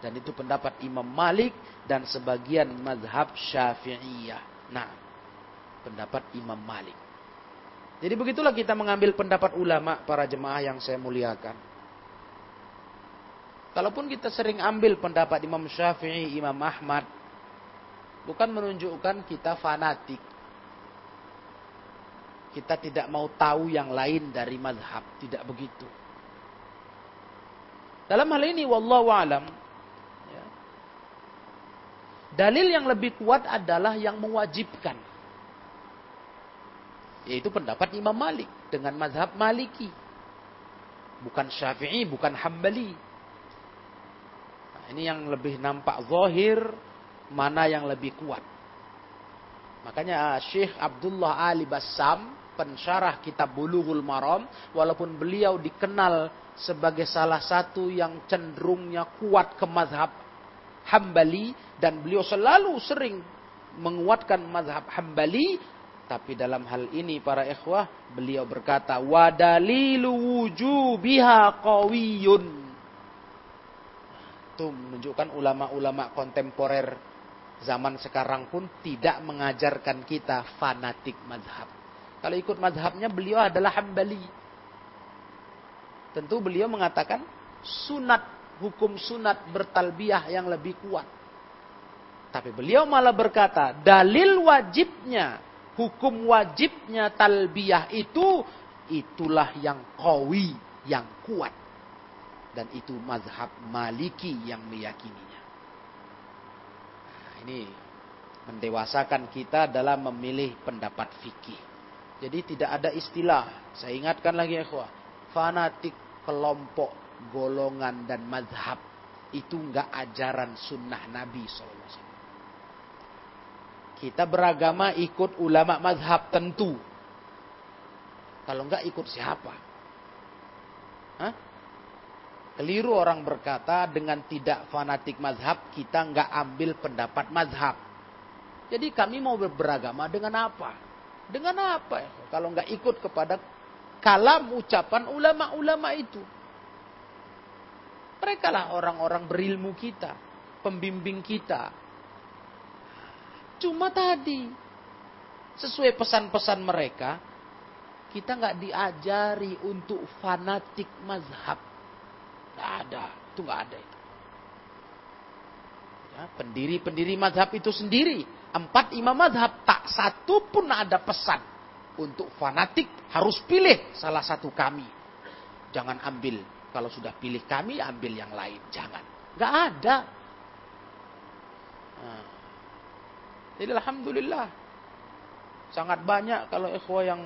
Dan itu pendapat Imam Malik dan sebagian mazhab Syafi'iyah. Nah, pendapat Imam Malik. Jadi begitulah kita mengambil pendapat ulama para jemaah yang saya muliakan. Kalaupun kita sering ambil pendapat Imam Syafi'i, Imam Ahmad, bukan menunjukkan kita fanatik. Kita tidak mau tahu yang lain dari mazhab, tidak begitu. Dalam hal ini wallahu alam ya, dalil yang lebih kuat adalah yang mewajibkan. Yaitu pendapat Imam Malik dengan mazhab Maliki. Bukan Syafi'i, bukan Hambali. Nah, ini yang lebih nampak zahir, mana yang lebih kuat. Makanya Syekh Abdullah Ali Bassam, pensyarah kitab Bulughul Maram, walaupun beliau dikenal sebagai salah satu yang cenderungnya kuat ke mazhab Hambali dan beliau selalu sering menguatkan mazhab Hambali. Tapi dalam hal ini para ikhwah beliau berkata wadalilu wujubiha qawiyun. Itu menunjukkan ulama-ulama kontemporer zaman sekarang pun tidak mengajarkan kita fanatik mazhab kalau ikut mazhabnya beliau adalah Hambali Tentu beliau mengatakan sunat, hukum sunat bertalbiyah yang lebih kuat. Tapi beliau malah berkata, dalil wajibnya, hukum wajibnya talbiyah itu, itulah yang kawi, yang kuat. Dan itu mazhab maliki yang meyakininya. Nah, ini mendewasakan kita dalam memilih pendapat fikih. Jadi tidak ada istilah, saya ingatkan lagi ya fanatik kelompok, golongan dan mazhab. Itu enggak ajaran sunnah Nabi SAW. Kita beragama ikut ulama mazhab tentu. Kalau enggak ikut siapa? Hah? Keliru orang berkata dengan tidak fanatik mazhab kita enggak ambil pendapat mazhab. Jadi kami mau beragama dengan apa? Dengan apa? Ya? Kalau enggak ikut kepada kalam ucapan ulama-ulama itu. Mereka lah orang-orang berilmu kita, pembimbing kita, Cuma tadi, sesuai pesan-pesan mereka, kita nggak diajari untuk fanatik mazhab. Nggak ada, itu nggak ada. Ya, pendiri-pendiri mazhab itu sendiri, empat imam mazhab, tak satu pun ada pesan untuk fanatik harus pilih salah satu kami. Jangan ambil, kalau sudah pilih kami, ambil yang lain. Jangan. Nggak ada. Nah, jadi alhamdulillah sangat banyak kalau ikhwah yang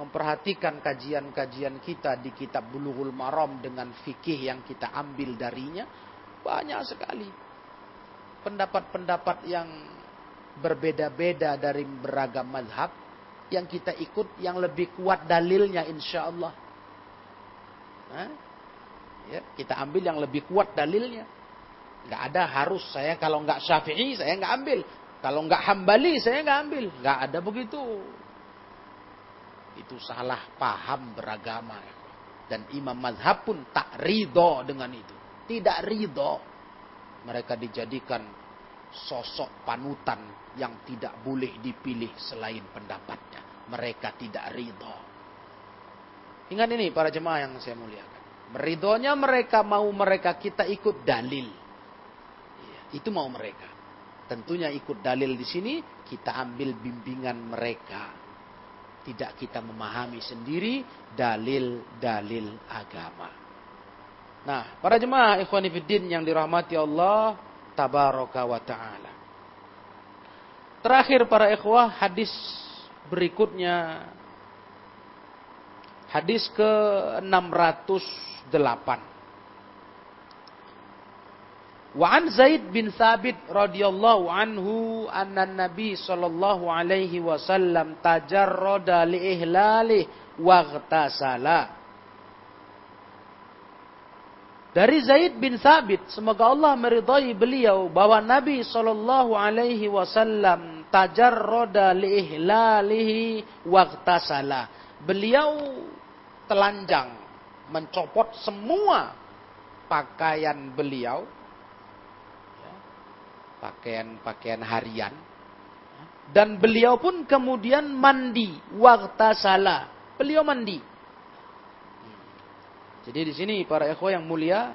memperhatikan kajian-kajian kita di kitab Bulughul Maram dengan fikih yang kita ambil darinya banyak sekali pendapat-pendapat yang berbeda-beda dari beragam mazhab yang kita ikut yang lebih kuat dalilnya insya Allah. Ya, kita ambil yang lebih kuat dalilnya. Nggak ada harus saya kalau nggak syafi'i saya nggak ambil. Kalau nggak hambali saya nggak ambil. Nggak ada begitu. Itu salah paham beragama. Dan imam mazhab pun tak ridho dengan itu. Tidak ridho. Mereka dijadikan sosok panutan yang tidak boleh dipilih selain pendapatnya. Mereka tidak ridho. Ingat ini para jemaah yang saya muliakan. Meridhonya mereka mau mereka kita ikut dalil. Iya, itu mau mereka. Tentunya ikut dalil di sini kita ambil bimbingan mereka. Tidak kita memahami sendiri dalil-dalil agama. Nah, para jemaah ikhwan fillah yang dirahmati Allah tabaraka wa taala. Terakhir para ikhwah hadis berikutnya hadis ke 608 Wa an Zaid bin Thabit radhiyallahu anhu anna Nabi sallallahu alaihi wasallam tajarrada li ihlali waghtasala. Dari Zaid bin Thabit, semoga Allah meridai beliau bahwa Nabi sallallahu alaihi wasallam tajarrada li ihlalihi waghtasala. Beliau telanjang mencopot semua pakaian beliau pakaian-pakaian harian. Dan beliau pun kemudian mandi, salah. Beliau mandi. Jadi di sini para ikhwah yang mulia,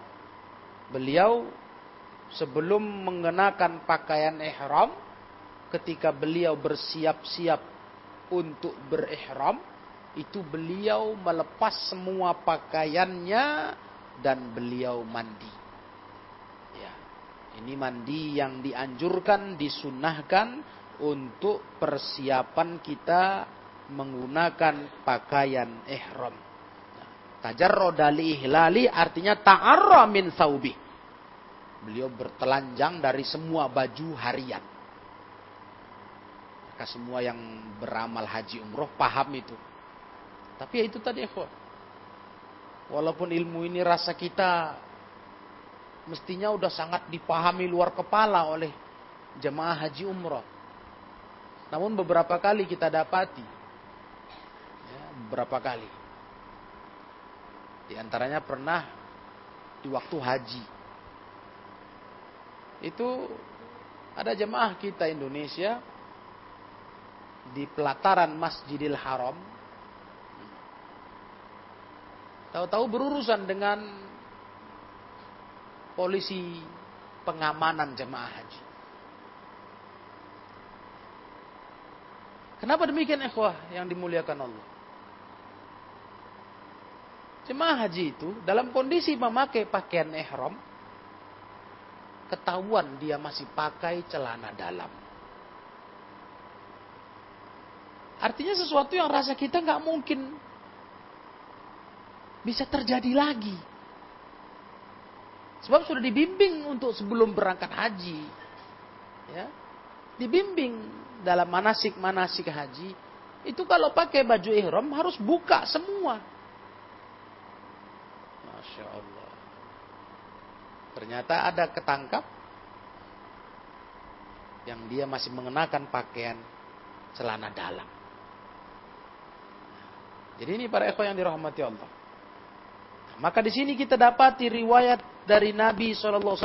beliau sebelum mengenakan pakaian ihram, ketika beliau bersiap-siap untuk berihram, itu beliau melepas semua pakaiannya dan beliau mandi. Ini mandi yang dianjurkan, disunahkan untuk persiapan kita menggunakan pakaian ihram. Tajarroda li ihlali artinya ta'arra min saubi. Beliau bertelanjang dari semua baju harian. Maka semua yang beramal haji umroh paham itu. Tapi ya itu tadi ikhwan. Walaupun ilmu ini rasa kita mestinya udah sangat dipahami luar kepala oleh jemaah haji umroh. Namun beberapa kali kita dapati, ya, beberapa kali. Di antaranya pernah di waktu haji. Itu ada jemaah kita Indonesia di pelataran Masjidil Haram. Tahu-tahu berurusan dengan polisi pengamanan jemaah haji. Kenapa demikian ikhwah yang dimuliakan Allah? Jemaah haji itu dalam kondisi memakai pakaian ihram, ketahuan dia masih pakai celana dalam. Artinya sesuatu yang rasa kita nggak mungkin bisa terjadi lagi. Sebab sudah dibimbing untuk sebelum berangkat haji. Ya. Dibimbing dalam manasik-manasik haji. Itu kalau pakai baju ihram harus buka semua. Masya Allah. Ternyata ada ketangkap yang dia masih mengenakan pakaian celana dalam. Jadi ini para ekor yang dirahmati Allah. Maka di sini kita dapati riwayat dari Nabi SAW,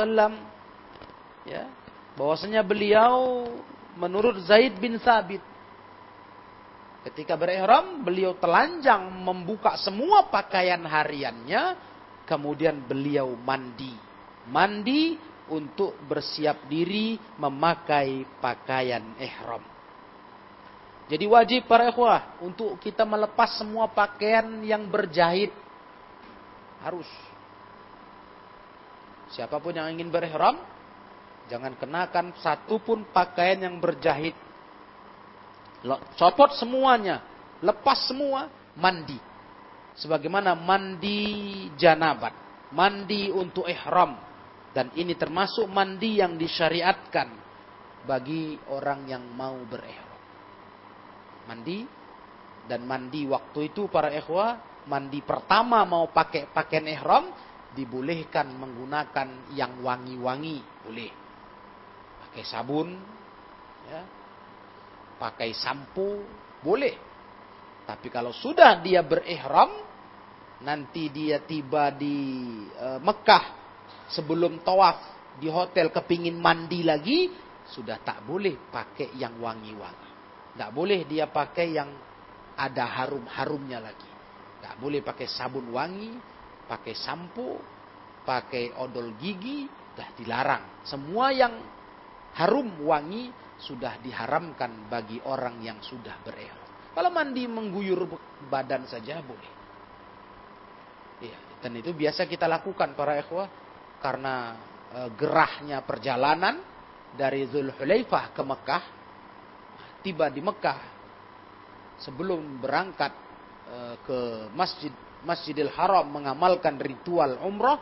ya, bahwasanya beliau menurut Zaid bin Sabit, ketika berihram beliau telanjang membuka semua pakaian hariannya, kemudian beliau mandi, mandi untuk bersiap diri memakai pakaian ihram. Jadi wajib para ikhwah untuk kita melepas semua pakaian yang berjahit. Harus. Siapa pun yang ingin berihram, jangan kenakan satu pun pakaian yang berjahit. Copot semuanya, lepas semua, mandi. Sebagaimana mandi janabat, mandi untuk ihram. Dan ini termasuk mandi yang disyariatkan bagi orang yang mau berihram. Mandi dan mandi waktu itu para ikhwah mandi pertama mau pakai pakaian ihram dibolehkan menggunakan yang wangi-wangi boleh. Pakai sabun ya. Pakai sampo boleh tapi kalau sudah dia berihram nanti dia tiba di e, Mekah sebelum tawaf di hotel kepingin mandi lagi sudah tak boleh pakai yang wangi-wangi tidak boleh dia pakai yang ada harum-harumnya lagi. Tidak boleh pakai sabun wangi, pakai sampo, pakai odol gigi, sudah dilarang. Semua yang harum wangi sudah diharamkan bagi orang yang sudah berihram. Kalau mandi mengguyur badan saja boleh. Ya, dan itu biasa kita lakukan para ikhwah karena e, gerahnya perjalanan dari Zulhulaifah ke Mekah tiba di Mekah sebelum berangkat e, ke masjid Masjidil Haram mengamalkan ritual umroh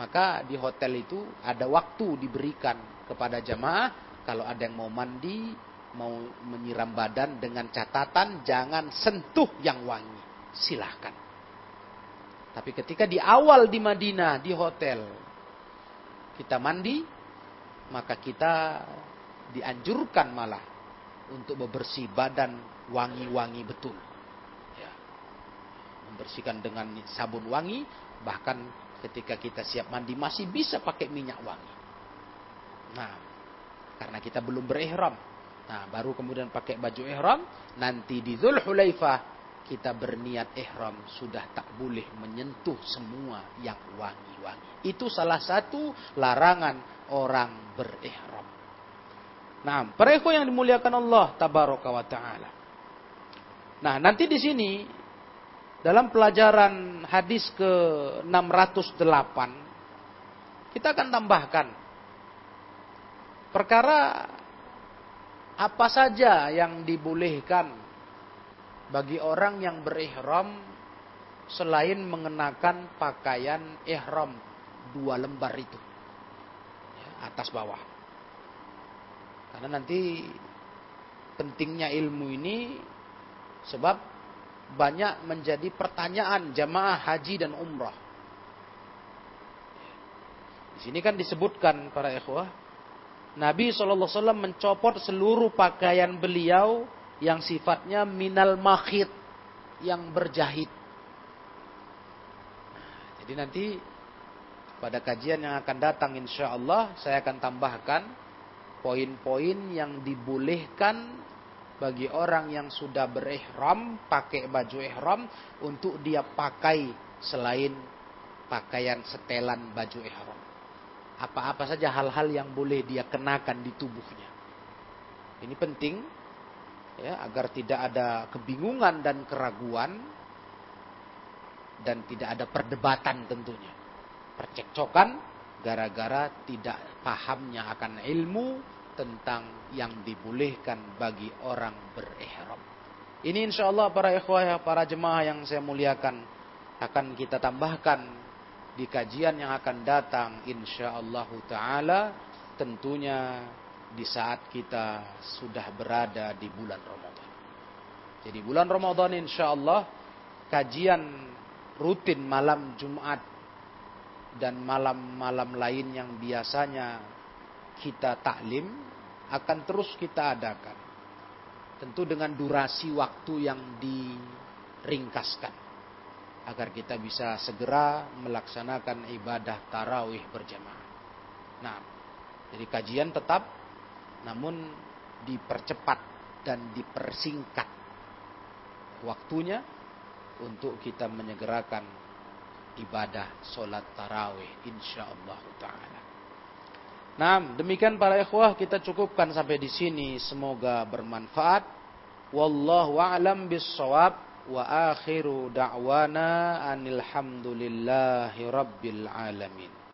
maka di hotel itu ada waktu diberikan kepada jamaah kalau ada yang mau mandi mau menyiram badan dengan catatan jangan sentuh yang wangi silahkan tapi ketika di awal di Madinah di hotel kita mandi maka kita dianjurkan malah untuk membersih badan wangi-wangi betul. Ya. Membersihkan dengan sabun wangi, bahkan ketika kita siap mandi masih bisa pakai minyak wangi. Nah, karena kita belum berihram. Nah, baru kemudian pakai baju ihram, nanti di Zulhulaifah kita berniat ihram sudah tak boleh menyentuh semua yang wangi-wangi. Itu salah satu larangan orang berihram. Nah, para yang dimuliakan Allah tabaraka wa taala. Nah, nanti di sini dalam pelajaran hadis ke 608 kita akan tambahkan perkara apa saja yang dibolehkan bagi orang yang berihram selain mengenakan pakaian ihram dua lembar itu ya, atas bawah. Karena nanti pentingnya ilmu ini sebab banyak menjadi pertanyaan jamaah haji dan umrah. Di sini kan disebutkan para ikhwah, Nabi SAW mencopot seluruh pakaian beliau yang sifatnya minal makhid, yang berjahit. Jadi nanti pada kajian yang akan datang insya Allah saya akan tambahkan poin-poin yang dibolehkan bagi orang yang sudah berihram pakai baju ihram untuk dia pakai selain pakaian setelan baju ihram. Apa-apa saja hal-hal yang boleh dia kenakan di tubuhnya. Ini penting ya agar tidak ada kebingungan dan keraguan dan tidak ada perdebatan tentunya. Percekcokan gara-gara tidak pahamnya akan ilmu tentang yang dibolehkan bagi orang berihram. Ini insya Allah para ikhwah, para jemaah yang saya muliakan akan kita tambahkan di kajian yang akan datang insyaallah taala tentunya di saat kita sudah berada di bulan Ramadan. Jadi bulan Ramadan insyaallah kajian rutin malam Jumat dan malam-malam lain yang biasanya kita taklim akan terus kita adakan. Tentu dengan durasi waktu yang diringkaskan agar kita bisa segera melaksanakan ibadah tarawih berjamaah. Nah, jadi kajian tetap namun dipercepat dan dipersingkat waktunya untuk kita menyegerakan ibadah solat tarawih insyaallah taala. Nah, demikian para ikhwah kita cukupkan sampai di sini semoga bermanfaat. Wallahu a'lam bissawab wa akhiru da'wana anil hamdulillahi rabbil alamin.